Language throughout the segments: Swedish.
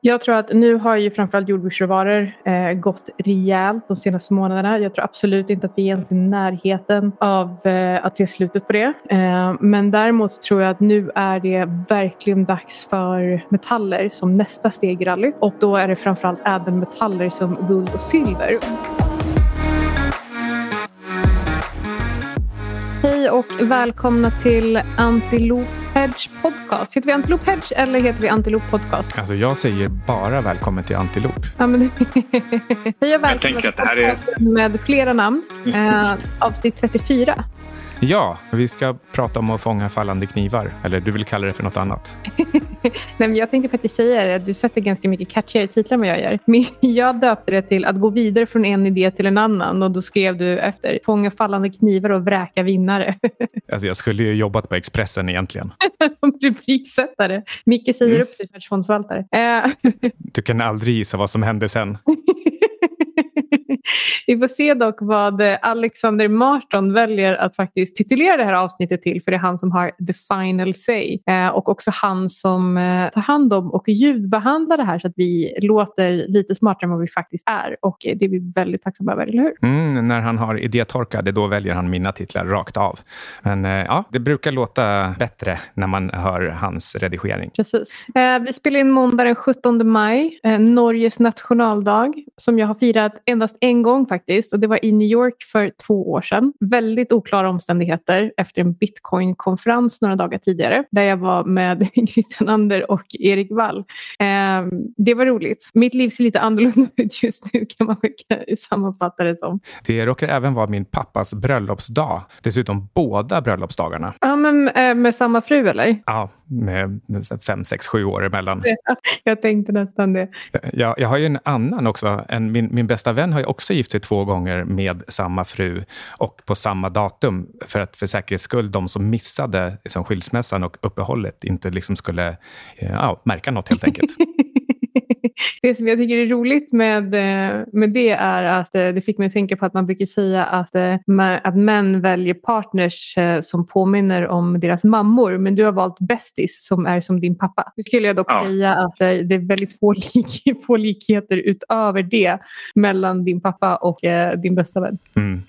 Jag tror att nu har ju framförallt jordbruksråvaror eh, gått rejält de senaste månaderna. Jag tror absolut inte att vi är i närheten av eh, att se slutet på det. Eh, men däremot så tror jag att nu är det verkligen dags för metaller som nästa steg i rallyt. Och då är det framförallt även metaller som guld och silver. Hej och välkomna till Antilop Hedge Podcast. Heter vi Antilop Hedge eller heter vi Antilop Podcast? Alltså jag säger bara välkommen till Antilop. Ja, men... Hej och välkomna till är... med flera namn. Eh, avsnitt 34. Ja, vi ska prata om att fånga fallande knivar. Eller du vill kalla det för något annat? Nej, men jag tänkte faktiskt säga det. Du sätter ganska mycket catchigare titlar än vad jag gör. Men jag döpte det till att gå vidare från en idé till en annan. Och då skrev du efter fånga fallande knivar och vräka vinnare. Alltså jag skulle ju jobbat på Expressen egentligen. Rubriksättare. Micke säger mm. upp sig som världsfondsförvaltare. Eh. du kan aldrig gissa vad som hände sen. Vi får se dock vad Alexander Marton väljer att faktiskt titulera det här avsnittet till för det är han som har the final say eh, och också han som eh, tar hand om och ljudbehandlar det här så att vi låter lite smartare än vad vi faktiskt är och det är vi väldigt tacksamma över, eller hur? Mm, när han har idétorka, det då väljer han mina titlar rakt av. Men eh, ja, det brukar låta bättre när man hör hans redigering. Precis. Eh, vi spelar in måndag den 17 maj, eh, Norges nationaldag som jag har firat endast en gång faktiskt och det var i New York för två år sedan. Väldigt oklara omständigheter efter en bitcoin-konferens några dagar tidigare där jag var med Christian Ander och Erik Wall. Eh, det var roligt. Mitt liv ser lite annorlunda ut just nu kan man sammanfatta det som. Det råkar även vara min pappas bröllopsdag. Dessutom båda bröllopsdagarna. Ja, men eh, med samma fru eller? Ja, med fem, sex, sju år emellan. Jag tänkte nästan det. Jag, jag har ju en annan också. En, min, min bästa vän har ju också gift sig två gånger med samma fru och på samma datum för att för säkerhets skull de som missade liksom, skilsmässan och uppehållet inte liksom skulle eh, ja, märka något helt enkelt. det som jag tycker är roligt med, eh, med det är att eh, det fick mig att tänka på att man brukar säga att, eh, att män väljer partners som påminner om deras mammor. Men du har valt bästis som är som din pappa. Nu skulle jag dock ja. säga att det är väldigt få, lik, få likheter utöver det mellan din pappa och din bästa vän. Mm.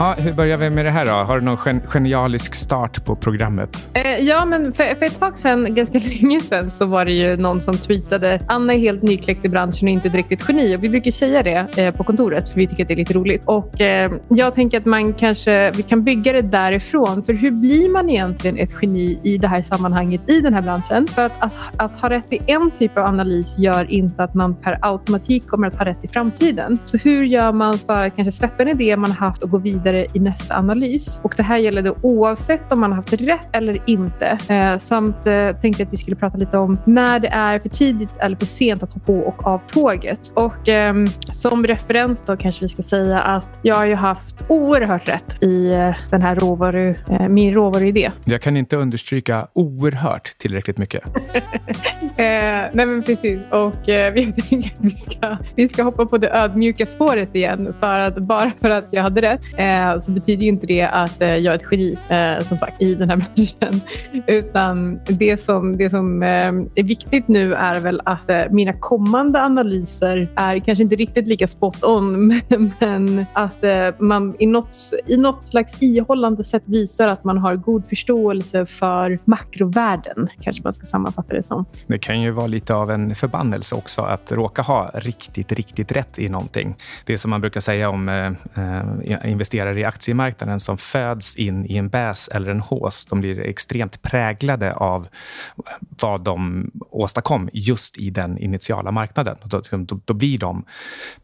Ja, hur börjar vi med det här då? Har du någon gen genialisk start på programmet? Eh, ja, men för, för, ett tag sedan, ganska länge sedan, så var det ju någon som tweetade Anna är helt nykläckt i branschen och inte direkt ett geni. Och vi brukar säga det eh, på kontoret för vi tycker att det är lite roligt. Och eh, jag tänker att man kanske vi kan bygga det därifrån. För hur blir man egentligen ett geni i det här sammanhanget i den här branschen? För att, att, att ha rätt i en typ av analys gör inte att man per automatik kommer att ha rätt i framtiden. Så hur gör man för att kanske släppa en idé man haft och gå vidare vidare i nästa analys. Och det här gäller då oavsett om man har haft rätt eller inte. Eh, samt eh, tänkte att vi skulle prata lite om när det är för tidigt eller för sent att hoppa på och av tåget. Och eh, som referens då kanske vi ska säga att jag har ju haft oerhört rätt i eh, den här råvaru, eh, min råvaruidé. Jag kan inte understryka oerhört tillräckligt mycket. eh, nej men precis. Och eh, vi, vi, ska, vi ska hoppa på det ödmjuka spåret igen. För att, bara för att jag hade rätt eh, så betyder ju inte det att eh, jag är ett geni eh, som sagt, i den här branschen. Utan det som, det som eh, är viktigt nu är väl att eh, mina kommande analyser är kanske inte riktigt lika spot on men, men att eh, man i något, i något slags ihållande sätt visar att man har god förståelse för makrovärden. Kanske man ska sammanfatta det som. Det kan ju vara lite av en förbannelse också att råka ha riktigt, riktigt rätt i någonting. Det är som man brukar säga om eh, eh investerare investerare i aktiemarknaden som föds in i en bäs eller en hås. De blir extremt präglade av vad de åstadkom just i den initiala marknaden. Då, då, då blir de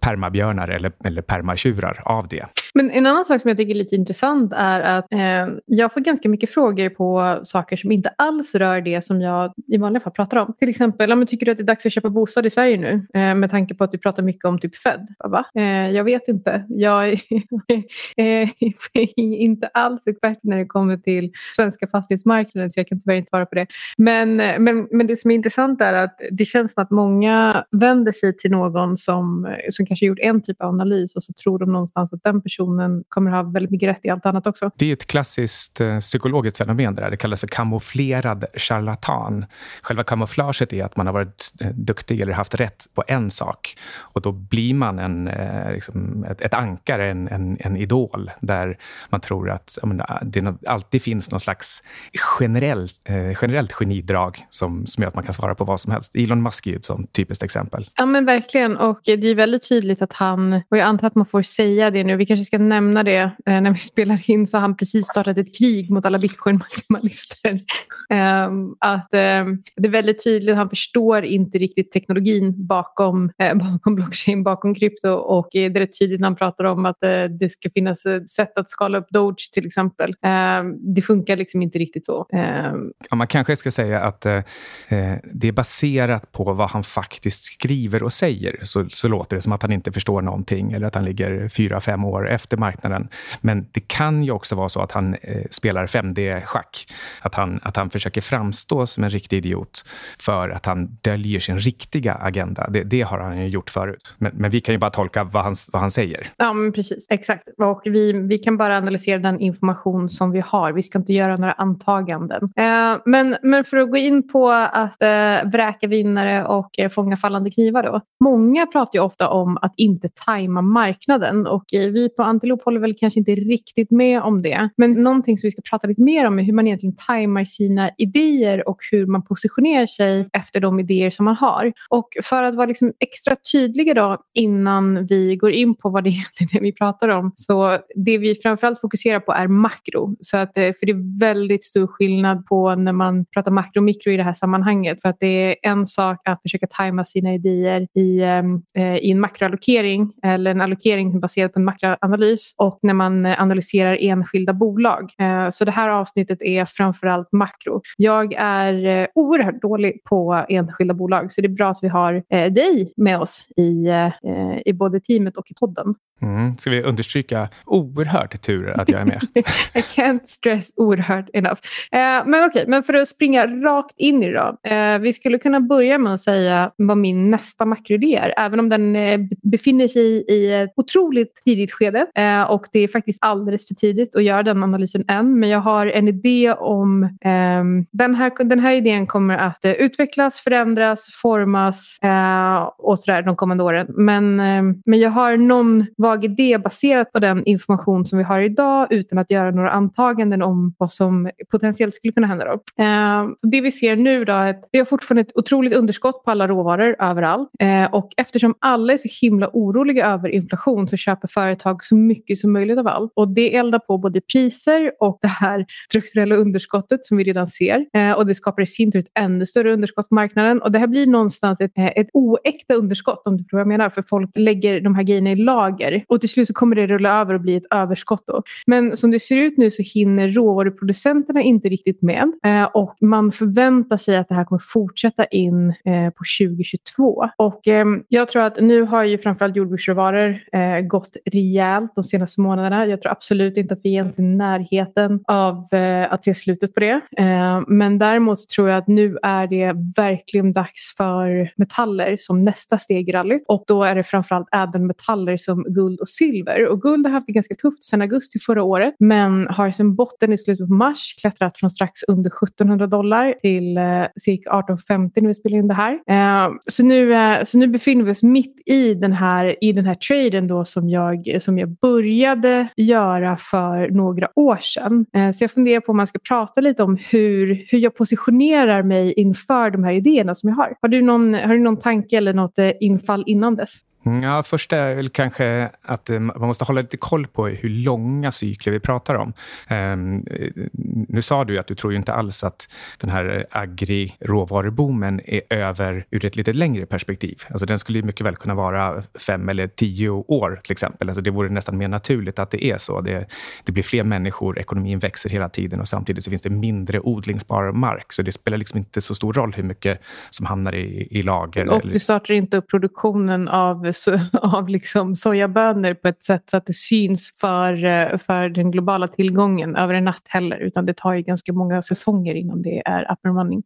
permabjörnar eller, eller permatjurar av det. Men en annan sak som jag tycker är lite intressant är att eh, jag får ganska mycket frågor på saker som inte alls rör det som jag i vanliga fall pratar om. Till exempel, ja, tycker du att det är dags att köpa bostad i Sverige nu? Eh, med tanke på att du pratar mycket om typ Fed. Va? Eh, jag vet inte. Jag är eh, inte alls expert när det kommer till svenska fastighetsmarknaden så jag kan tyvärr inte svara på det. Men, eh, men, men det som är intressant är att det känns som att många vänder sig till någon som, eh, som kanske gjort en typ av analys och så tror de någonstans att den personen personen kommer ha väldigt mycket rätt i allt annat också. Det är ett klassiskt eh, psykologiskt fenomen det där. Det kallas för kamouflerad charlatan. Själva kamouflaget är att man har varit eh, duktig eller haft rätt på en sak och då blir man en, eh, liksom ett, ett ankare, en, en, en, idol där man tror att menar, det alltid finns någon slags generell, eh, generellt genidrag som, som gör att man kan svara på vad som helst. Elon Musk är ett sånt typiskt exempel. Ja, men verkligen. Och det är väldigt tydligt att han, och jag antar att man får säga det nu, vi kanske ska ska nämna det eh, när vi spelar in, så har han precis startat ett krig mot alla bitcoin-maximalister. Ehm, att ehm, det är väldigt tydligt, han förstår inte riktigt teknologin bakom, eh, bakom blockchain, bakom krypto och det är rätt tydligt när han pratar om att eh, det ska finnas sätt att skala upp Doge till exempel. Ehm, det funkar liksom inte riktigt så. Ja, man kanske ska säga att det är baserat på vad han faktiskt skriver och säger. Så, så låter det som att han inte förstår någonting eller att han ligger fyra, fem år efter efter marknaden. Men det kan ju också vara så att han eh, spelar 5D-schack. Att han, att han försöker framstå som en riktig idiot för att han döljer sin riktiga agenda. Det, det har han ju gjort förut. Men, men, vi kan ju bara tolka vad han, vad han säger. Ja, men precis. Exakt. Och vi, vi kan bara analysera den information som vi har. Vi ska inte göra några antaganden. Eh, men, men för att gå in på att eh, vräka vinnare och eh, fånga fallande knivar då. Många pratar ju ofta om att inte tajma marknaden och eh, vi på Antilop håller väl kanske inte riktigt med om det. Men någonting som vi ska prata lite mer om är hur man egentligen tajmar sina idéer och hur man positionerar sig efter de idéer som man har. Och för att vara liksom extra tydliga då innan vi går in på vad det egentligen är vi pratar om. Så det vi framförallt fokuserar på är makro. Så att, eh, för det är väldigt stor skillnad på när man pratar makro och mikro i det här sammanhanget. För att det är en sak att försöka tajma sina idéer i, eh, eh i en makroallokering eller en allokering baserad på en makroanalys och när man eh, analyserar enskilda bolag. Eh, så det här avsnittet är framförallt makro. Jag är eh, oerhört dålig på enskilda bolag så det är bra att vi har dig med oss i, i både teamet och i podden. Mm. Ska vi understryka oerhört tur att jag är med? I can't stress oerhört enough. Eh, men okej, okay, men för att springa rakt in i det då. Eh, vi skulle kunna börja med att säga vad min nästa makroidé är. Även om den eh, befinner sig i ett otroligt tidigt skede. Eh, och det är faktiskt alldeles för tidigt att göra den analysen än. Men jag har en idé om... Ehm, den, här, den här idén kommer att eh, utvecklas, förändras, formas eh, och sådär de kommande åren. Men, ehm, men jag har någon vag det baserat på den information som vi har idag utan att göra några antaganden om vad som potentiellt skulle kunna hända. Då. Eh, det vi ser nu då är att vi har fortfarande ett otroligt underskott på alla råvaror överallt. Eh, och eftersom alla är så himla oroliga över inflation så köper företag så mycket som möjligt av allt. Och det eldar på både priser och det här strukturella underskottet som vi redan ser. Eh, och det skapar i sin tur ett ännu större underskott på marknaden. Och det här blir någonstans ett, ett oäkta underskott om du tror vad jag menar. För folk lägger de här grejerna i lager och till slut så kommer det rulla över och bli ett överskott. Då. Men som det ser ut nu så hinner råvaruproducenterna inte riktigt med eh, och man förväntar sig att det här kommer fortsätta in eh, på 2022. Och eh, jag tror att nu har ju framförallt jordbruksråvaror eh, gått rejält de senaste månaderna. Jag tror absolut inte att vi är egentligen i närheten av eh, att se slutet på det. Eh, men däremot tror jag att nu är det verkligen dags för metaller som nästa steg i rallyt och då är det framförallt ädelmetaller som guld och silver. Och guld har haft det ganska tufft sedan augusti förra året men har sedan botten i slutet på mars klättrat från strax under 1700 dollar till eh, cirka 1850 när vi spelar in det här. Eh, så, nu, eh, så nu befinner vi oss mitt i den här, i den här traden då som jag, som jag började göra för några år sedan. Eh, så jag funderar på om man ska prata lite om hur, hur jag positionerar mig inför de här idéerna som jag har. Har du någon, har du någon tanke eller något eh, infall innan dess? Mm, ja, första är väl kanske att eh, man måste hålla lite koll på hur långa cykler vi pratar om. Um, nu sa du att du tror inte alls att den här agri-råvaruboomen är över ur ett lite längre perspektiv. Alltså den skulle mycket väl kunna vara fem eller tio år till exempel. Alltså det vore nästan mer naturligt att det är så. Det, det blir fler människor, ekonomin växer hela tiden och samtidigt så finns det mindre odlingsbar mark. Så det spelar liksom inte så stor roll hur mycket som hamnar i, i lager. Och du startar inte upp produktionen av av liksom sojabönor på ett sätt så att det syns för, eh, för den globala tillgången över en natt heller. Utan det tar ju ganska många säsonger innan det är up and running.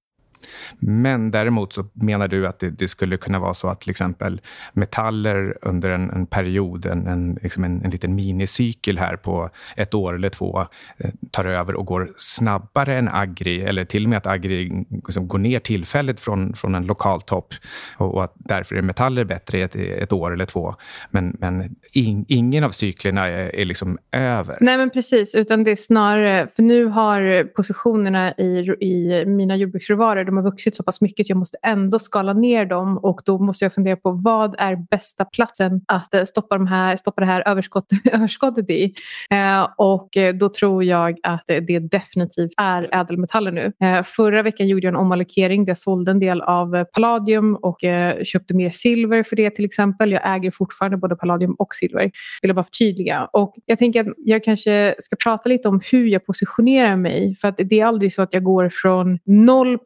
Men däremot så menar du att det, det skulle kunna vara så att till exempel metaller under en, en period, en, en, liksom en, en liten minicykel här på ett år eller två, eh, tar över och går snabbare än agri, eller till och med att agri liksom går ner tillfälligt från, från en lokal topp och, och att därför är metaller bättre i ett, ett år eller två. Men, men in, ingen av cyklerna är, är liksom över. Nej, men precis. Utan det är snarare... För nu har positionerna i, i mina jordbruksråvaror de har vuxit så pass mycket så jag måste ändå skala ner dem och då måste jag fundera på vad är bästa platsen att eh, stoppa, de här, stoppa det här överskott, överskottet i. Eh, och eh, då tror jag att eh, det definitivt är ädelmetaller nu. Eh, förra veckan gjorde jag en omallokering där jag sålde en del av palladium och eh, köpte mer silver för det till exempel. Jag äger fortfarande både palladium och silver. Vill bara förtydliga. Och jag tänker att jag kanske ska prata lite om hur jag positionerar mig. För att det är aldrig så att jag går från 0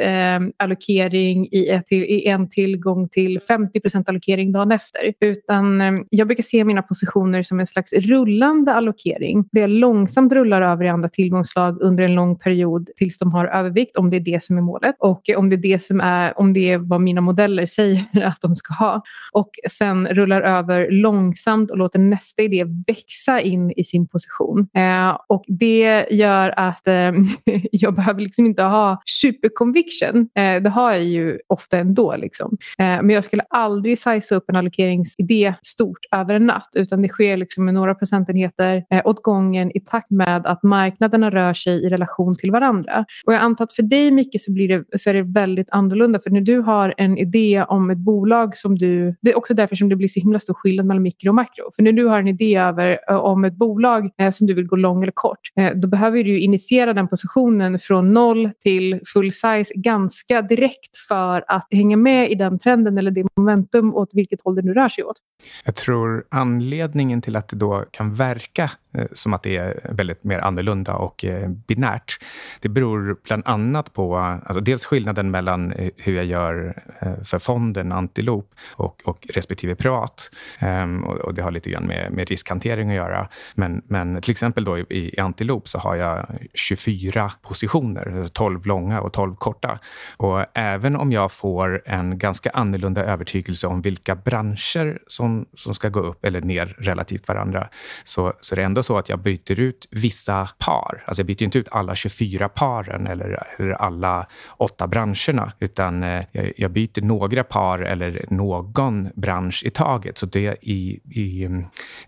eh, allokering i, ett, i en tillgång till 50 procent allokering dagen efter. Utan eh, jag brukar se mina positioner som en slags rullande allokering. Det jag långsamt rullar över i andra tillgångsslag under en lång period tills de har övervikt, om det är det som är målet. Och om det är, det som är, om det är vad mina modeller säger att de ska ha. Och sen rullar över långsamt och låter nästa idé växa in i sin position. Eh, och det gör att eh, jag behöver liksom inte ha superconviction. Eh, det har jag ju ofta ändå. Liksom. Eh, men jag skulle aldrig size upp en allokeringsidé stort över en natt utan det sker liksom med några procentenheter eh, åt gången i takt med att marknaderna rör sig i relation till varandra. Och jag antar att för dig Micke så, blir det, så är det väldigt annorlunda för när du har en idé om ett bolag som du... Det är också därför som det blir så himla stor skillnad mellan mikro och makro. För när du har en idé över, eh, om ett bolag eh, som du vill gå lång eller kort eh, då behöver du initiera den positionen från noll till full size ganska direkt för att hänga med i den trenden eller det momentum åt vilket håll det nu rör sig åt. Jag tror anledningen till att det då kan verka eh, som att det är väldigt mer annorlunda och eh, binärt, det beror bland annat på alltså dels skillnaden mellan eh, hur jag gör för fonden Antilop och, och respektive privat. Ehm, och, det har lite grann med, med riskhantering att göra. Men, men till exempel då i, i Antilop så har jag 24 positioner, 12 långa och 12 korta. Och även om jag får en ganska annorlunda övertygelse om vilka branscher som, som ska gå upp eller ner relativt varandra, så, så är det ändå så att jag byter ut vissa par. Alltså jag byter inte ut alla 24 paren eller, eller alla åtta branscherna, utan eh, jag, jag, byter några par eller någon bransch i taget. Så det, i, i,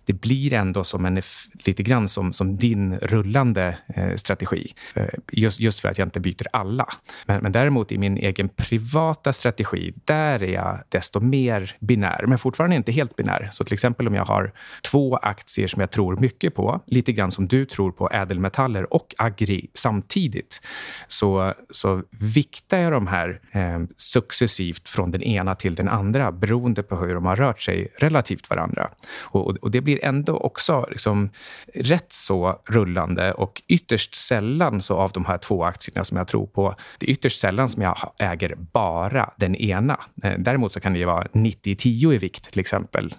det blir ändå som en, lite grann som, som din rullande eh, strategi. Eh, just, just för att jag inte byter alla. Men, men däremot i min egen privata strategi, där är jag desto mer binär, men fortfarande inte helt binär. Så till exempel om jag har två aktier som jag tror mycket på, lite grann som du tror på ädelmetaller och agri samtidigt, så, så viktar jag de här eh, successivt från den ena till den andra beroende på hur de har rört sig relativt varandra. Och, och, och det blir ändå också liksom rätt så rullande och ytterst sällan så av de här två aktierna som jag tror på, det är ytterst sällan som jag äger bara den ena. Eh, däremot så kan det vara 90-10 i vikt till exempel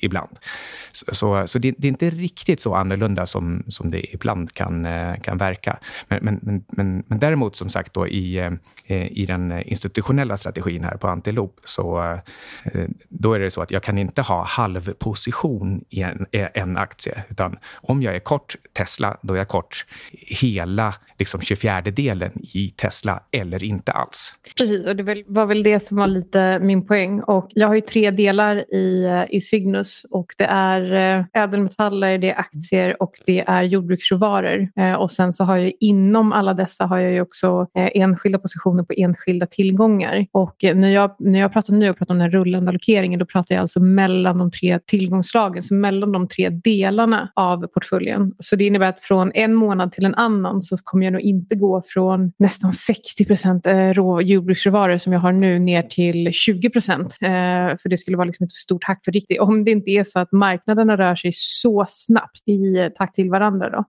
ibland. Så, så, så det, det, är inte riktigt så annorlunda som, som det ibland kan, eh, kan verka. Men, men, men, men däremot som sagt då i, eh, i den institutionella strategin här på Antilop så då är det så att jag kan inte ha halvposition i en, en aktie, utan om jag är kort Tesla, då är jag kort hela liksom 24 delen i Tesla eller inte alls. Precis, och det var väl det som var lite min poäng. Och jag har ju tre delar i, eh, i Cygnus och det är eh, ädelmetaller, det är aktier och det är jordbruksråvaror. Eh, och sen så har jag inom alla dessa har jag ju också enskilda positioner på enskilda tillgångar. Och när jag, när jag pratar nu och pratar om den rullande allokeringen då pratar jag alltså mellan de tre tillgångsslagen, så mellan de tre delarna av portföljen. Så det innebär att från en månad till en annan så kommer jag nog inte gå från nästan 60 procent eh, jordbruksråvaror som jag har nu ner till 20 procent. Eh, för det skulle vara liksom ett för stort hack för riktigt. Om det inte är så att marknaderna rör sig så snabbt i eh, takt till varandra. Då.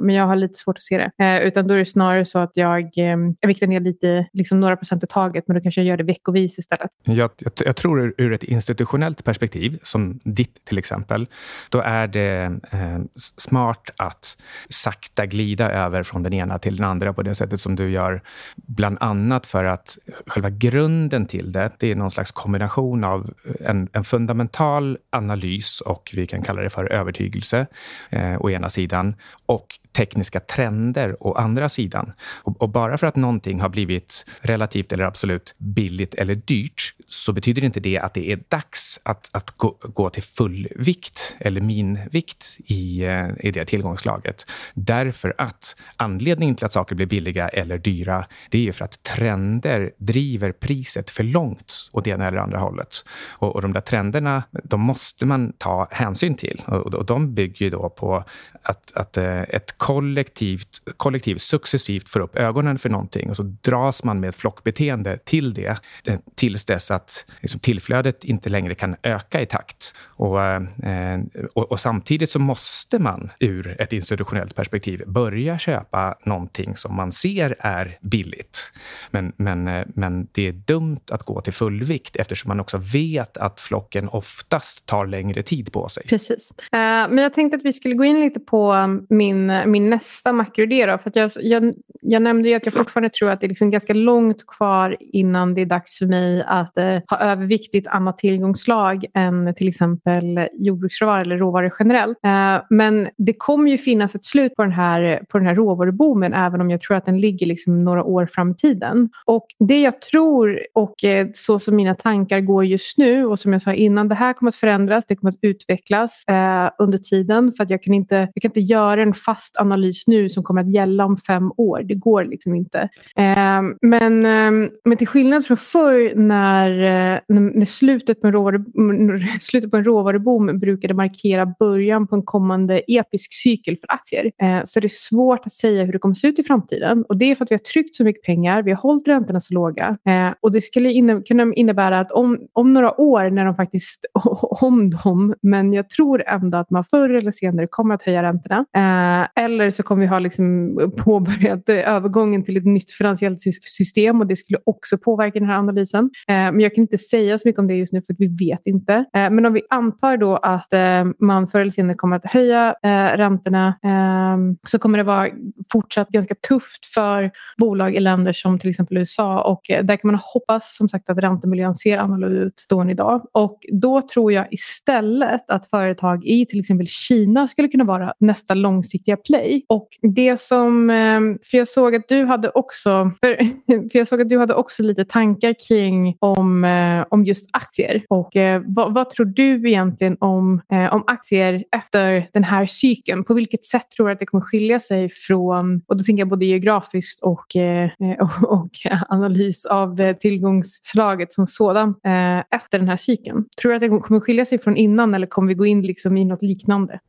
Men jag har lite svårt att se det. Utan då är det snarare så att jag, ehm, jag viktar ner lite, liksom några procent i taget, men då kanske jag gör det veckovis istället. Jag, jag, jag tror ur ett institutionellt perspektiv, som ditt till exempel, då är det eh, smart att sakta glida över från den ena till den andra på det sättet som du gör Bland annat för att själva grunden till det, det är någon slags kombination av en, en fundamental analys och vi kan kalla det för övertygelse eh, å ena sidan och tekniska trender å andra sidan. Och, och, bara för att någonting har blivit relativt eller absolut billigt eller dyrt så betyder inte det att det är dags att, att gå, gå till full vikt eller minvikt i, eh, i det tillgångslaget. Därför att anledningen till att saker blir billiga eller dyra, det är ju för att trender driver priset för långt åt ena eller andra hållet. Och, och de där trenderna, de måste man ta hänsyn till. Och, och de bygger ju då på att, att eh, ett kollektivt, kollektiv successivt får upp ögonen för någonting och så dras man med flockbeteende till det eh, tills dess att liksom, tillflödet inte längre kan öka i takt. Och, eh, och, och, samtidigt så måste man ur ett institutionellt perspektiv börja köpa någonting som man ser är billigt. Men, men, eh, men det är dumt att gå till fullvikt eftersom man också vet att flocken oftast tar längre tid på sig. Precis. Eh, men jag tänkte att vi skulle gå in lite på um, min, eh, min nästa makroidé. Då, för jag, jag, jag nämnde ju att jag fortfarande tror att det är liksom ganska långt kvar innan det är dags för mig att eh, ha överviktigt annat tillgångslag än till exempel jordbruksråvaror eller råvaror generellt. Eh, men det kommer ju finnas ett slut på den här, på den här råvaruboomen även om jag tror att den ligger liksom några några år fram i tiden. Och det jag tror och eh, så som mina tankar går just nu och som jag sa innan, det här kommer att förändras, det kommer att utvecklas eh, under tiden för att jag kan inte, jag kan inte göra en fast analys nu som kommer att gälla om fem år. Det går liksom inte. Eh, men, eh, men till skillnad från förr när, eh, när slutet, på en råvaru, slutet på en råvaruboom brukade markera början på en kommande episk cykel för aktier eh, så är det svårt att säga hur det kommer se ut i framtiden. Och det är för att vi har tryckt så mycket pengar, vi har hållit räntorna så låga eh, och det skulle inne, kunna innebära att om, om några år när de faktiskt, om dem, men jag tror ändå att man förr eller senare kommer att höja räntorna. Eh, eller så kommer vi ha liksom påbörjat eh, övergången till ett nytt finansiellt system och det skulle också påverka den här analysen. Eh, men jag kan inte säga så mycket om det just nu för att vi vet inte. Eh, men om vi antar då att eh, man förr eller senare kommer att höja eh, räntorna eh, så kommer det vara fortsatt ganska tufft för bolag i länder som till exempel USA och eh, där kan man hoppas som sagt att räntemiljön ser annorlunda ut då än idag. Och då tror jag istället att företag i till exempel Kina skulle kunna vara nästa långsiktiga play. Och det som, eh, för jag såg att du hade också, för, för jag såg att du hade också lite tankar kring om, eh, om just aktier. Och vad, vad, tror du egentligen om, om aktier efter den här cykeln? På vilket sätt tror du att det kommer skilja sig från, och då tänker jag både geografiskt och, Eh, eh, och, och analys av eh, tillgångsslaget som sådant efter den här cykeln? Tror du att det kommer skilja sig från innan eller kommer vi gå in liksom i något liknande?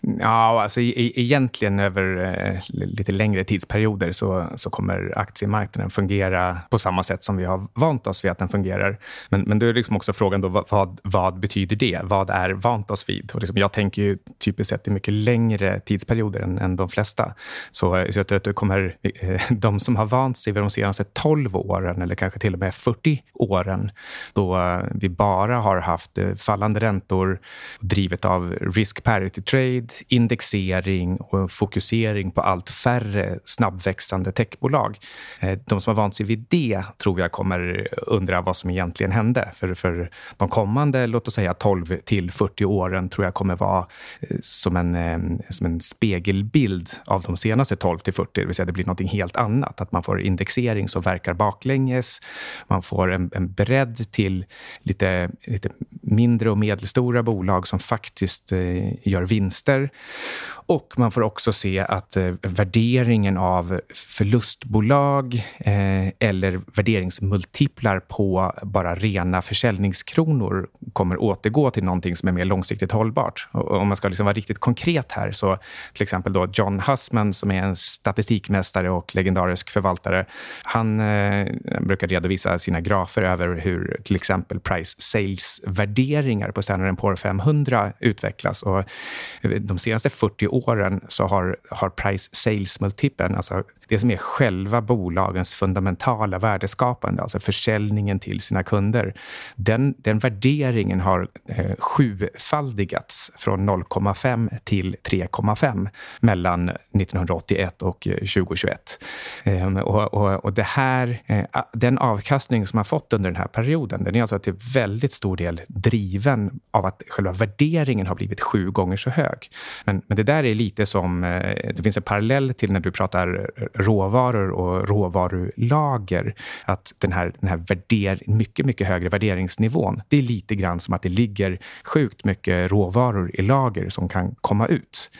Ja, alltså e-, e egentligen över eh, lite längre tidsperioder så, så kommer aktiemarknaden fungera på samma sätt som vi har vant oss vid att den fungerar. Men, men då är liksom också frågan då, vad, vad betyder det? Vad är vant oss vid? Och liksom, jag tänker ju typiskt sett i mycket längre tidsperioder än, än de flesta. Så, så jag tror att det kommer, eh, de som har vant sig vid de senaste 12 åren eller kanske till och med 40 åren då eh, vi bara har haft eh, fallande räntor drivet av risk parity trade trade, indexering och fokusering på allt färre snabbväxande techbolag. Eh, de som har vant sig vid det tror jag kommer undra vad som egentligen hände. För, för de kommande, låt oss säga 12 till 40 åren tror jag kommer vara eh, som en, eh, som en spegelbild av de senaste 12 till 40. Det vill säga det blir något helt annat. Att man får indexering som verkar baklänges. Man får en, en bredd till lite, lite mindre och medelstora bolag som faktiskt gör vinster. Och man får också se att eh, värderingen av förlustbolag eh, eller värderingsmultiplar på bara rena försäljningskronor kommer återgå till någonting som är mer långsiktigt hållbart. Och om man ska liksom vara riktigt konkret här så till exempel då John Hussman som är en statistikmästare och legendarisk förvaltare. Han eh, brukar redovisa sina grafer över hur till exempel price sales värderingar på Standard Poor 500 utvecklas. Och de senaste 40 åren så har, har price sales multipeln, alltså det som är själva bolagens fundamentala värdeskapande, alltså försäljningen till sina kunder, den, den värderingen har eh, sjufaldigats från 0,5 till 3,5 mellan 1981 och 2021. Eh, ehm, och, och, och det här, eh, den avkastning som man fått under den här perioden, den är alltså till väldigt stor del driven av att själva värderingen har blivit sju gånger så hög. Men, men det där är lite som, eh, det finns en parallell till när du pratar råvaror och råvarulager. Att den här, den här värder, mycket, mycket högre värderingsnivån, det är lite grann som att det ligger sjukt mycket råvaror i lager som kan komma ut.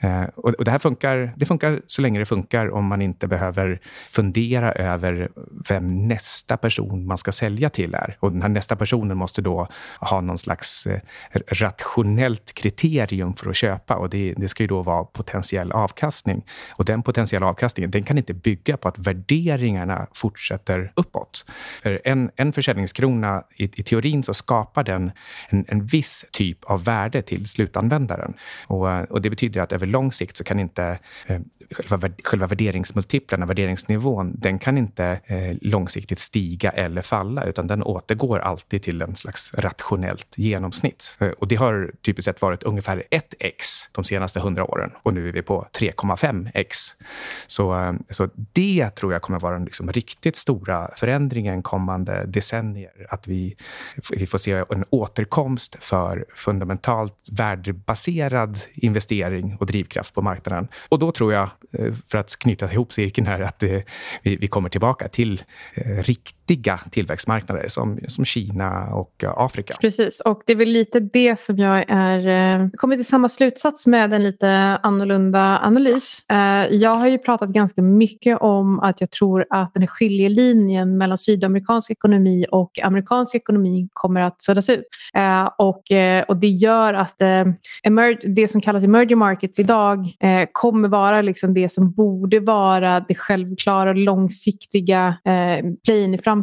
Eh, och, det här funkar, det funkar så länge det funkar om man inte behöver fundera över vem nästa person man ska sälja till är. Och den här nästa personen måste då ha någon slags eh, rationellt kriterium för att köpa och det, det ska ju då vara potentiell avkastning. Och den potentiella avkastningen den kan inte bygga på att värderingarna fortsätter uppåt. För en, en försäljningskrona, i, i teorin så skapar den en, en viss typ av värde till slutanvändaren. Och, och det betyder att över lång sikt så kan inte eh, själva, själva värderingsmultiplarna, värderingsnivån, den kan inte eh, långsiktigt stiga eller falla, utan den återgår alltid till en slags rationellt genomsnitt. Eh, och det har typiskt sett varit ungefär 1x de senaste hundra åren och nu är vi på 3,5x. Så, så det tror jag kommer vara den liksom riktigt stora förändringen kommande decennier. Att vi, vi får se en återkomst för fundamentalt värdebaserad investering och driv drivkraft på marknaden. Och då tror jag, eh, för att knyta ihop cirkeln här, att eh, vi, kommer tillbaka till eh, viktiga tillväxtmarknader som, som Kina och eh, Afrika. Precis, och det är väl lite det som jag är... Eh, kommer till samma slutsats med en lite annorlunda analys. Eh, jag har ju pratat ganska mycket om att jag tror att den här skiljelinjen mellan sydamerikansk ekonomi och amerikansk ekonomi kommer att suddas ut. Och, och det gör att det som kallas emerging markets idag eh, kommer vara liksom det som borde vara det självklara långsiktiga eh, playen i framtiden.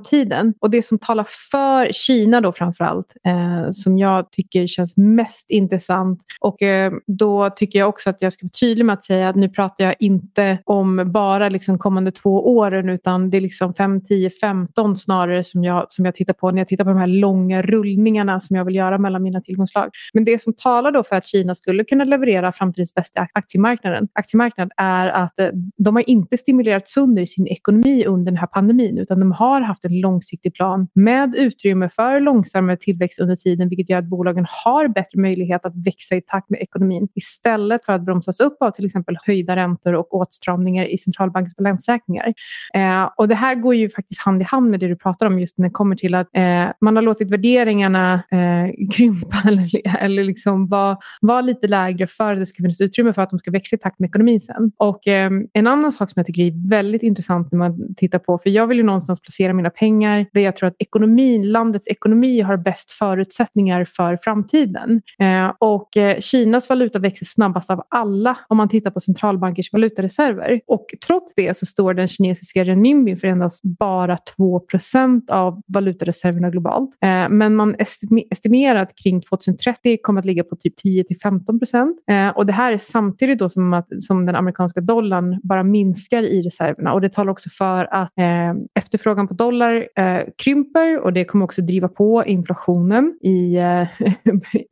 Och det som talar för Kina då framförallt, eh, som jag tycker känns mest intressant. Och eh, då tycker jag också att jag ska vara tydlig med att säga att nu pratar jag inte om bara liksom kommande två åren utan det är liksom 5, 10, 15 snarare som jag, som jag tittar på när jag tittar på de här långa rullningarna som jag vill göra mellan mina tillgångslag. Men det som talar då för att Kina skulle kunna leverera framtidens bästa aktiemarknaden, aktiemarknad är att eh, de har inte stimulerat sönder i sin ekonomi under den här pandemin utan de har haft en långsiktig plan med utrymme för långsammare tillväxt under tiden vilket gör att bolagen har bättre möjlighet att växa i takt med ekonomin istället för att bromsas upp av till exempel höjda räntor och åtstramningar i centralbankens balansräkningar. Eh, och det här går ju faktiskt hand i hand med det du pratar om just när det kommer till att eh, man har låtit värderingarna eh, krympa eller, eller liksom vara var lite lägre för att det ska finnas utrymme för att de ska växa i takt med ekonomin sen. Och eh, en annan sak som jag tycker är väldigt intressant när man tittar på, för jag vill ju någonstans placera mina pengar där jag tror att ekonomin, landets ekonomi har bäst förutsättningar för framtiden. Eh, och eh, Kinas valuta växer snabbast av alla om man tittar på centralbankers valutareserver. Och trots det så står den kinesiska renminbin för endast bara 2% av valutareserverna globalt. Eh, men man estimerar att kring 2030 kommer att ligga på typ 10 15 procent. Eh, och det här är samtidigt då som, att, som den amerikanska dollarn bara minskar i reserverna. Och det talar också för att eh, efterfrågan på dollar eh, krymper och det kommer också driva på inflationen i, eh,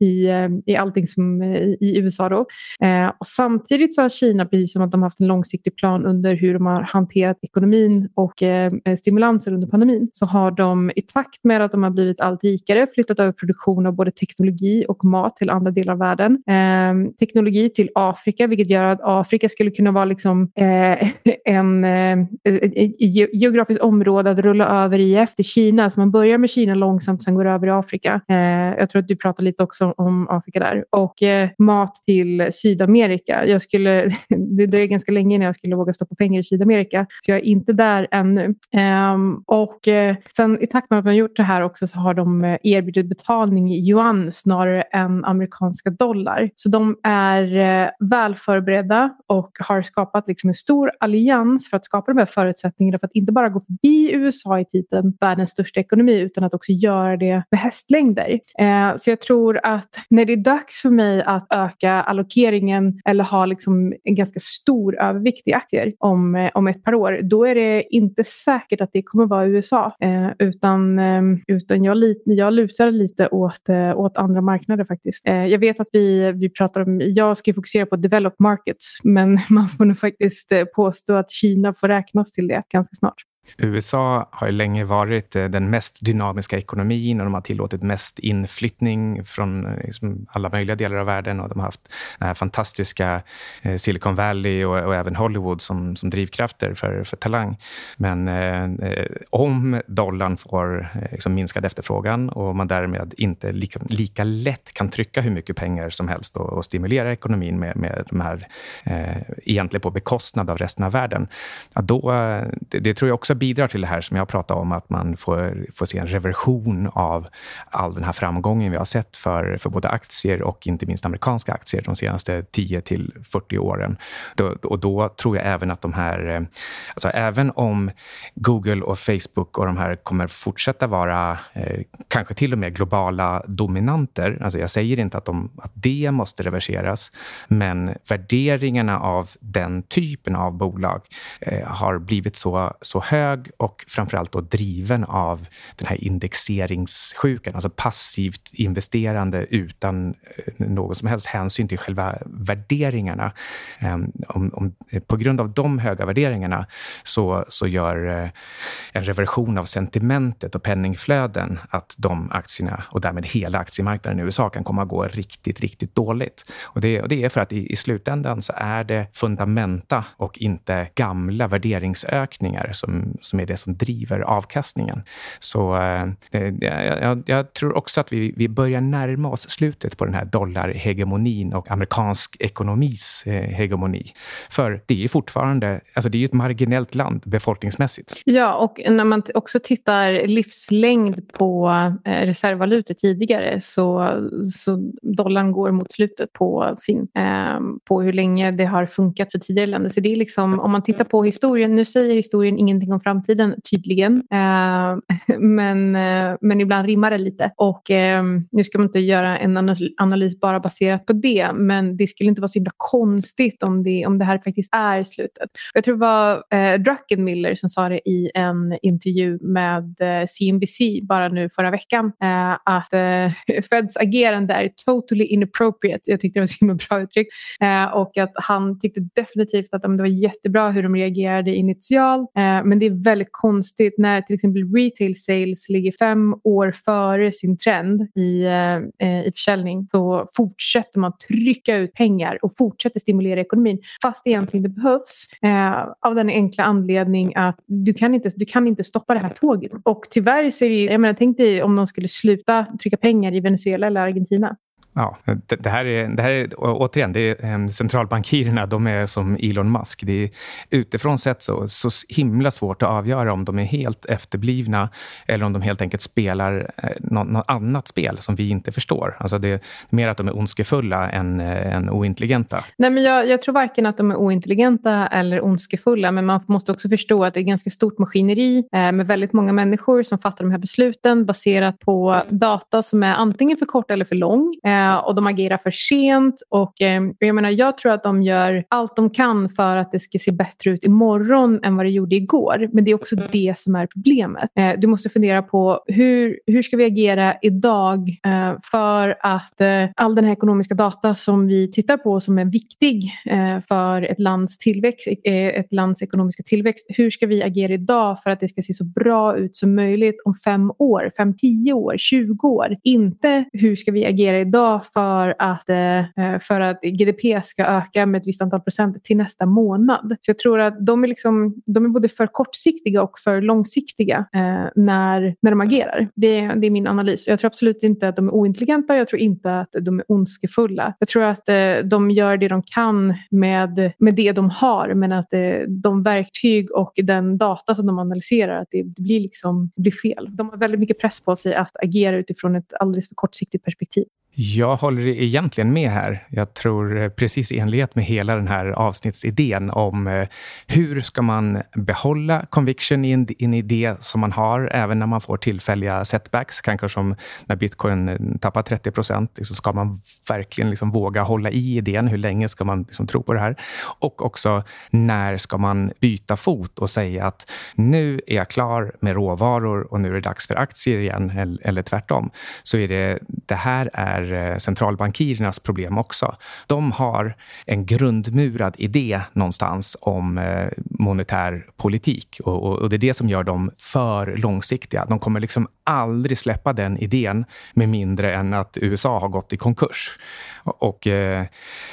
i, eh, i allting som eh, i USA. Då. Eh, och samtidigt så har Kina, precis som att de har haft en långsiktig plan under hur de har hanterat ekonomin och eh, stimulanser under pandemin, så har de i takt med att de har blivit allt rikare flyttat över produktion av både teknologi och mat till andra delar av världen. Eh, teknologi till Afrika vilket gör att Afrika skulle kunna vara liksom, eh, en, eh, ett geografiskt område att rulla över i efter Kina. Så man börjar med Kina långsamt, sen går över i Afrika. Eh, jag tror att du pratar lite också om Afrika där. Och eh, mat till Sydamerika. Jag skulle, det dröjer ganska länge innan jag skulle våga stoppa pengar i Sydamerika, så jag är inte där ännu. Ehm, och eh, sen i takt med att man gjort det här också så har de eh, erbjudit betalning i yuan snarare än amerikanska dollar. Så de är eh, väl förberedda och har skapat liksom en stor allians för att skapa de här förutsättningarna för att inte bara gå förbi USA i titeln världens största ekonomi utan att också göra det med hästlängder. Eh, så jag tror att när det är dags för mig att öka allokeringen eller ha liksom en ganska stor övervikt i aktier om, eh, om ett par år, då är det inte säkert att det kommer vara USA. Eh, utan eh, utan jag, jag lutar lite åt, eh, åt andra marknader faktiskt. Eh, jag vet att vi, vi pratar om, jag ska fokusera på developed markets, men man får nog faktiskt eh, påstå att Kina får räknas till det ganska snart. USA har länge varit eh, den mest dynamiska ekonomin och de har tillåtit mest inflyttning från eh, liksom alla möjliga delar av världen och de har haft den här fantastiska eh, Silicon Valley och, och även Hollywood som, som drivkrafter för, för talang. Men eh, om dollarn får liksom minskad efterfrågan och man därmed inte lika, lika lätt kan trycka hur mycket pengar som helst och, och stimulera ekonomin med, med de här, eh, egentligen på bekostnad av resten av världen, ja, då, det, det tror jag också bidrar till det här som jag pratade om, att man får, får se en reversion av all den här framgången vi har sett för, för både aktier och inte minst amerikanska aktier de senaste 10 till 40 åren. Då, och då tror jag även att de här... Eh, alltså även om Google och Facebook och de här kommer fortsätta vara eh, kanske till och med globala dominanter. Alltså jag säger inte att, de, att det måste reverseras, men värderingarna av den typen av bolag eh, har blivit så, så höga hög och framförallt då driven av den här indexeringssjukan, alltså passivt investerande utan eh, någon som helst hänsyn till själva värderingarna. Ehm, om, om, eh, på grund av de höga värderingarna så, så gör eh, en reversion av sentimentet och penningflöden att de aktierna och därmed hela aktiemarknaden i USA kan komma att gå riktigt, riktigt dåligt. Och det, och det är för att i, i slutändan så är det fundamenta och inte gamla värderingsökningar som, som är det som driver avkastningen. Så eh, eh jag, jag, tror också att vi, vi börjar närma oss slutet på den här dollarhegemonin och amerikansk ekonomis eh, hegemoni. För det är ju fortfarande alltså det är ett marginellt land befolkningsmässigt. Ja, och när man också tittar livslängd på eh, reservvalutor tidigare så, så dollarn går mot slutet på, sin, eh, på hur länge det har funkat för tidigare länder. Så det är liksom, om man tittar på historien, nu säger historien ingenting om framtiden tydligen. Eh, men, eh, men ibland rimmar det lite. Och eh, nu ska man inte göra en analys bara baserat på det, men det skulle inte vara så himla konstigt om det, om det här faktiskt är slutet. Jag tror det var Druckenmiller som sa det i en intervju med CNBC bara nu förra veckan, att Feds agerande är totally inappropriate. Jag tyckte det var så himla bra uttryck. och att han tyckte definitivt att det var jättebra hur de reagerade initialt, men det det är väldigt konstigt när till exempel retail sales ligger fem år före sin trend i, eh, eh, i försäljning. Så fortsätter man trycka ut pengar och fortsätter stimulera ekonomin fast det egentligen inte behövs. Eh, av den enkla anledning att du kan, inte, du kan inte stoppa det här tåget. Och tyvärr så är det, ju, jag menar, tänk dig om de skulle sluta trycka pengar i Venezuela eller Argentina. Ja, det, det, här är, det här är återigen, det är, eh, centralbankirerna de är som Elon Musk. Det är utifrån sett så, så himla svårt att avgöra om de är helt efterblivna eller om de helt enkelt spelar eh, något, något annat spel som vi inte förstår. Alltså det är mer att de är ondskefulla än, eh, än ointelligenta. Nej, men jag, jag tror varken att de är ointelligenta eller ondskefulla, men man måste också förstå att det är ett ganska stort maskineri eh, med väldigt många människor som fattar de här besluten baserat på data som är antingen för kort eller för lång. Eh, Eh, och de agerar för sent. Och, eh, jag, menar, jag tror att de gör allt de kan för att det ska se bättre ut imorgon än vad det gjorde igår. Men det är också det som är problemet. Eh, du måste fundera på hur, hur ska vi agera idag för att all den här ekonomiska data som vi tittar på som är viktig för ett lands tillväxt, ett lands ekonomiska tillväxt. Hur ska vi agera idag för att det ska se så bra ut som möjligt om fem år, fem, tio år, tjugo år? Inte hur ska vi agera idag för att, eh, eh, för att GDP ska öka med ett visst antal procent till nästa månad. Så jag tror att de är, liksom, de är både för kortsiktiga och för långsiktiga eh, när, när de agerar. Det, det är min analys. Jag tror absolut inte att de är ointelligenta. Jag tror inte att de är ondskefulla. Jag tror att de gör det de kan med, med det de har men att de verktyg och den data som de analyserar att det, det blir, liksom, det blir fel. De har väldigt mycket press på sig att agera utifrån ett alldeles för kortsiktigt perspektiv. Jag håller egentligen med här. Jag tror eh, precis i enlighet med hela den här avsnittsidén om eh, hur ska man behålla conviction i en, en idé som man har även när man får tillfälliga setbacks, kanske som när bitcoin eh, tappar 30 procent. Liksom ska man verkligen liksom våga hålla i idén? Hur länge ska man liksom tro på det här? Och också när ska man byta fot och säga att nu är jag klar med råvaror och nu är det dags för aktier igen, eller, eller tvärtom. Så är det, det här är är eh, centralbankirernas problem också. De har en grundmurad idé någonstans om eh, monetär politik och, och, det är det som gör dem för långsiktiga. De kommer liksom aldrig släppa den idén med mindre än att USA har gått i konkurs. Och eh,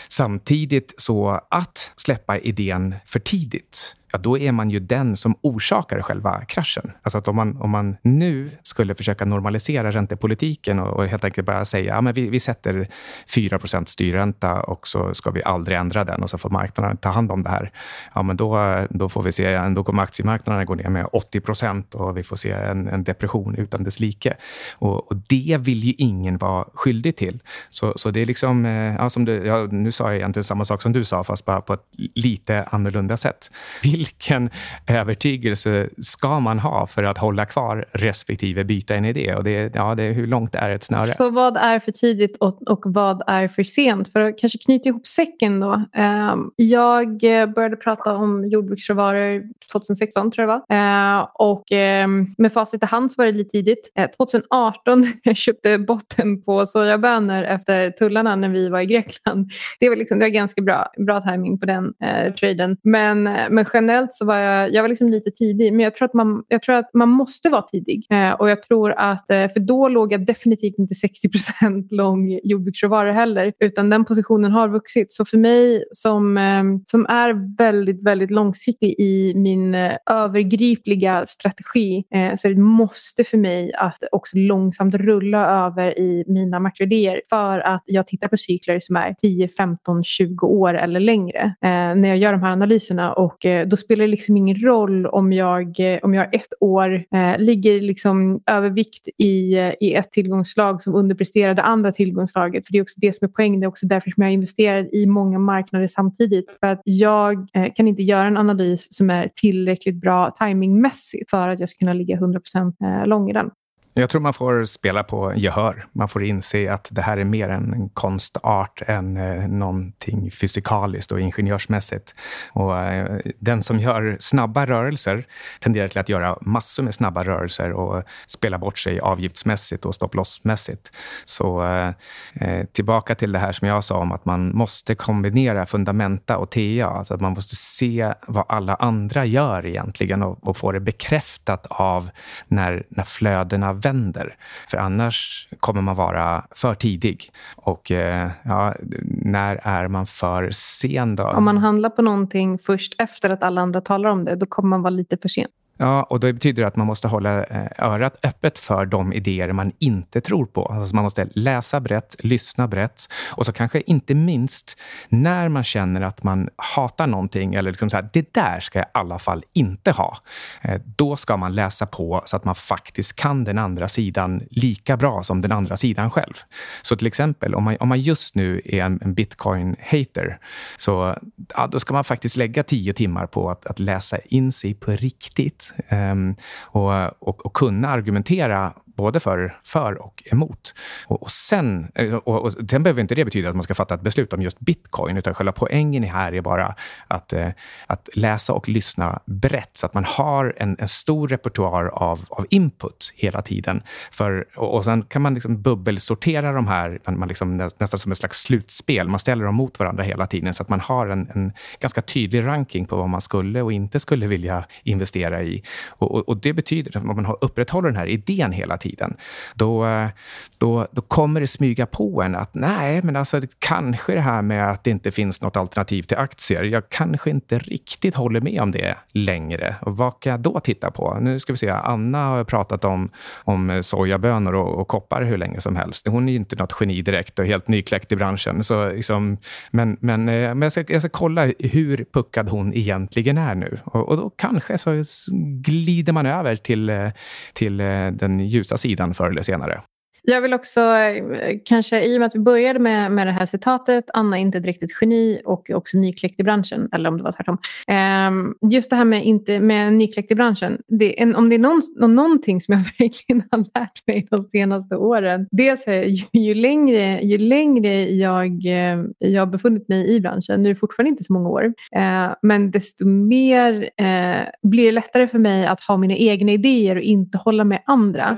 samtidigt så att släppa idén för tidigt ja, då är man ju den som orsakar själva kraschen. Alltså att om man, om man nu skulle försöka normalisera räntepolitiken och, och helt enkelt bara säga ja, men vi, vi sätter 4% styrränta och så ska vi aldrig ändra den och så får marknaden ta hand om det här. Ja, men då, då får vi se, då kommer aktiemarknaden gå ner med 80% och vi får se en, en depression utan dess like. Och, och, det vill ju ingen vara skyldig till. Så, så det är liksom, eh, ja, som du, ja, nu sa jag egentligen samma sak som du sa, fast bara på ett lite annorlunda sätt. Vill vilken övertygelse ska man ha för att hålla kvar respektive byta en idé? Och det, ja, det, hur långt är ett snöre? Så vad är för tidigt och, och vad är för sent? För att kanske knyta ihop säcken då. Ehm, jag började prata om jordbruksråvaror 2016 tror jag det var. Ehm, och ehm, med facit i hand så var det lite tidigt. Uh, 2018 jag köpte botten på sojabönor efter tullarna när vi var i Grekland. Det var, liksom, det var ganska bra, bra timing på den eh, traden. Men, eh, men generellt generellt så var jag, jag var liksom lite tidig, men jag tror att man, jag tror att man måste vara tidig. Eh, och jag tror att, eh, för då låg jag definitivt inte 60% lång jordbruksråvara heller, utan den positionen har vuxit. Så för mig som, eh, som är väldigt, väldigt långsiktig i min eh, övergripliga strategi eh, så är det ett måste för mig att också långsamt rulla över i mina makroidéer för att jag tittar på cykler som är 10, 15, 20 år eller längre eh, när jag gör de här analyserna och eh, då spelar det liksom ingen roll om jag, eh, om jag ett år eh, ligger liksom övervikt i, eh, i ett tillgångslag som underpresterar det andra tillgångslaget. För Det är också det som är poängen. Det är också därför som jag investerar i många marknader samtidigt. För att jag eh, kan inte göra en analys som är tillräckligt bra timingmässigt för att jag ska kunna ligga 100% eh, lång i den. Jag tror man får spela på gehör. Man får inse att det här är mer en konstart än eh, någonting fysikaliskt och ingenjörsmässigt. Och, eh, den som gör snabba rörelser tenderar till att göra massor med snabba rörelser och spela bort sig avgiftsmässigt och stopplossmässigt. Så eh, tillbaka till det här som jag sa om att man måste kombinera fundamenta och TA. Alltså att man måste se vad alla andra gör egentligen och, och få det bekräftat av när, när flödena vänder. För annars kommer man vara för tidig. Och eh, ja, när är man för sen då? Om man handlar på någonting först efter att alla andra talar om det, då kommer man vara lite för sen. Ja, och det betyder att man måste hålla eh, örat öppet för de idéer man inte tror på. Alltså man måste läsa brett, lyssna brett och så kanske inte minst när man känner att man hatar någonting eller liksom så här, det där ska jag i alla fall inte ha. Eh, då ska man läsa på så att man faktiskt kan den andra sidan lika bra som den andra sidan själv. Så till exempel om man, om man just nu är en, en bitcoin-hater så ja, då ska man faktiskt lägga tio timmar på att, att läsa in sig på riktigt Ehm, och, och, och, kunna argumentera både för, för och emot. Och, och sen, eh, och, och, sen behöver inte det betyda att man ska fatta ett beslut om just bitcoin, utan själva poängen här är bara att, eh, att läsa och lyssna brett, så att man har en, en stor repertoar av, av input hela tiden. För, och, och sen kan man liksom bubbelsortera de här, man, man liksom nästan som ett slags slutspel. Man ställer dem mot varandra hela tiden, så att man har en, en ganska tydlig ranking på vad man skulle och inte skulle vilja investera i. Och, och, och det betyder att man upprätthåller den här idén hela tiden, då, eh, då, då kommer det smyga på en att nej, men alltså kanske det här med att det inte finns något alternativ till aktier. Jag kanske inte riktigt håller med om det längre. Och vad kan jag då titta på? Nu ska vi se. Anna har pratat om, om sojabönor och, och koppar hur länge som helst. Hon är inte något geni direkt och helt nykläckt i branschen. Så liksom, men men, eh, men jag, ska, jag ska kolla hur puckad hon egentligen är nu. Och, och då kanske så glider man över till, eh, till den ljusa sidan förr eller senare. Jag vill också, eh, kanske i och med att vi började med, med det här citatet, Anna är inte ett riktigt geni och också nykläckt i branschen, eller om det var tvärtom. Um, just det här med, inte, med nykläckt i branschen, det, en, om det är någon, någonting som jag verkligen har lärt mig de senaste åren, dels är ju, ju längre, ju längre jag, eh, jag har befunnit mig i branschen, nu är det fortfarande inte så många år, uh, men desto mer uh, blir det lättare för mig att ha mina egna idéer och inte hålla med andra.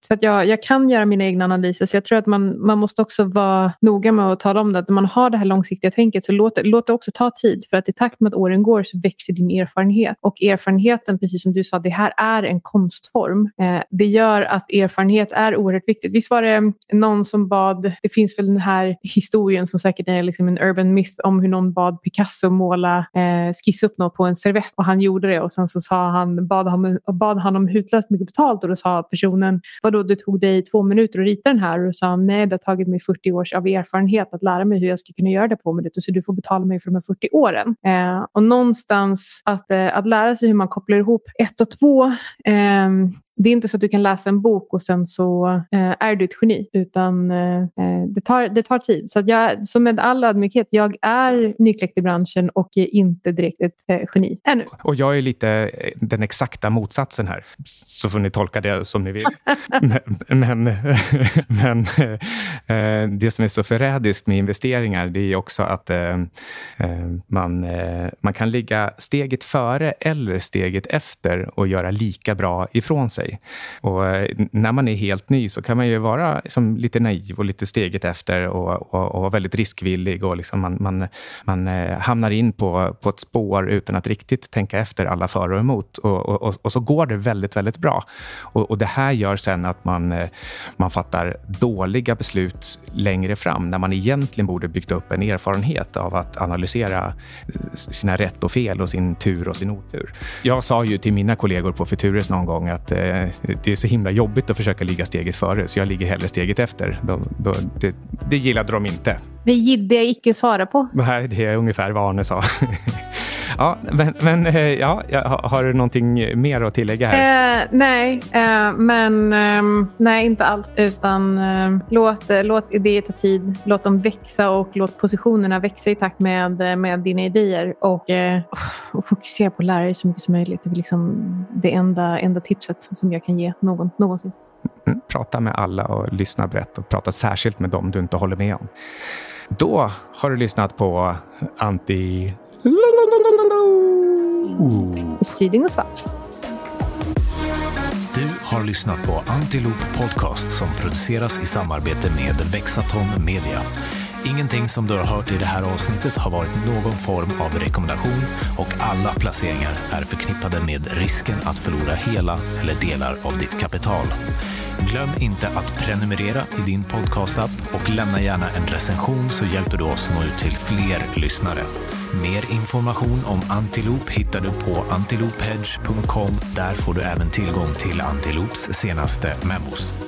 så att jag, jag kan göra mina egna analyser. Så jag tror att man, man måste också vara noga med att tala om det. Att när man har det här långsiktiga tänket så låt, låt det också ta tid. För att i takt med att åren går så växer din erfarenhet. Och erfarenheten, precis som du sa, det här är en konstform. Eh, det gör att erfarenhet är oerhört viktigt. Visst var det någon som bad, det finns väl den här historien som säkert är liksom en urban myth om hur någon bad Picasso måla, eh, skissa upp något på en servett och han gjorde det och sen så sa han, bad, han, bad han om hutlöst mycket betalt och då sa personen, vadå det tog dig två minuter att rita den här och sa nej det har tagit mig 40 års av erfarenhet att lära mig hur jag ska kunna göra det på minuter så du får betala mig för de här 40 åren. Eh, och någonstans att, eh, att lära sig hur man kopplar ihop ett och två eh, det är inte så att du kan läsa en bok och sen så eh, är du ett geni, utan eh, eh det, tar, det tar tid. Så, jag, så med all ödmjukhet, jag är nykläckt i branschen och är inte direkt ett eh, geni ännu. Och jag är lite eh, den exakta motsatsen här, så får ni tolka det som ni vill. men, men, men eh, det som är så förrädiskt med investeringar, det är också att eh, eh, man, man kan ligga steget före eller steget efter och göra lika bra ifrån sig. Och när man är helt ny så kan man ju vara liksom lite naiv och lite steget efter och, och, och vara väldigt riskvillig. Och liksom man, man, man hamnar in på, på ett spår utan att riktigt tänka efter alla för och emot. Och, och, och så går det väldigt, väldigt bra. Och, och, det här gör sen att man, man fattar dåliga beslut längre fram när man egentligen borde byggt upp en erfarenhet av att analysera sina rätt och fel och sin tur och sin otur. Jag sa ju till mina kollegor på Futures någon gång att Eh, det är så himla jobbigt att försöka ligga steget före, så jag ligger hellre steget efter. Då, då, det, det gillade de inte. Det gidde jag icke svara på. Nej, det är ungefär vad Arne sa. Ja, men, men eh, ja, har du någonting mer att tillägga här? Eh, nej, eh, men eh, nej, inte allt. Utan eh, låt, låt idéer ta tid. Låt dem växa och låt positionerna växa i takt med, med dina idéer. Och, eh, och fokusera på att lära dig så mycket som möjligt. Det är liksom det enda, enda tipset som jag kan ge någon någonsin. Mm, prata med alla och lyssna brett och prata särskilt med dem du inte håller med om. Då har du lyssnat på Anti Syding och svart. Du har lyssnat på Antiloop Podcast som produceras i samarbete med Vexaton Media. Ingenting som du har hört i det här avsnittet har varit någon form av rekommendation och alla placeringar är förknippade med risken att förlora hela eller delar av ditt kapital. Glöm inte att prenumerera i din podcastapp och lämna gärna en recension så hjälper du oss nå ut till fler lyssnare. Mer information om Antiloop hittar du på antiloophedge.com. Där får du även tillgång till Antiloops senaste memos.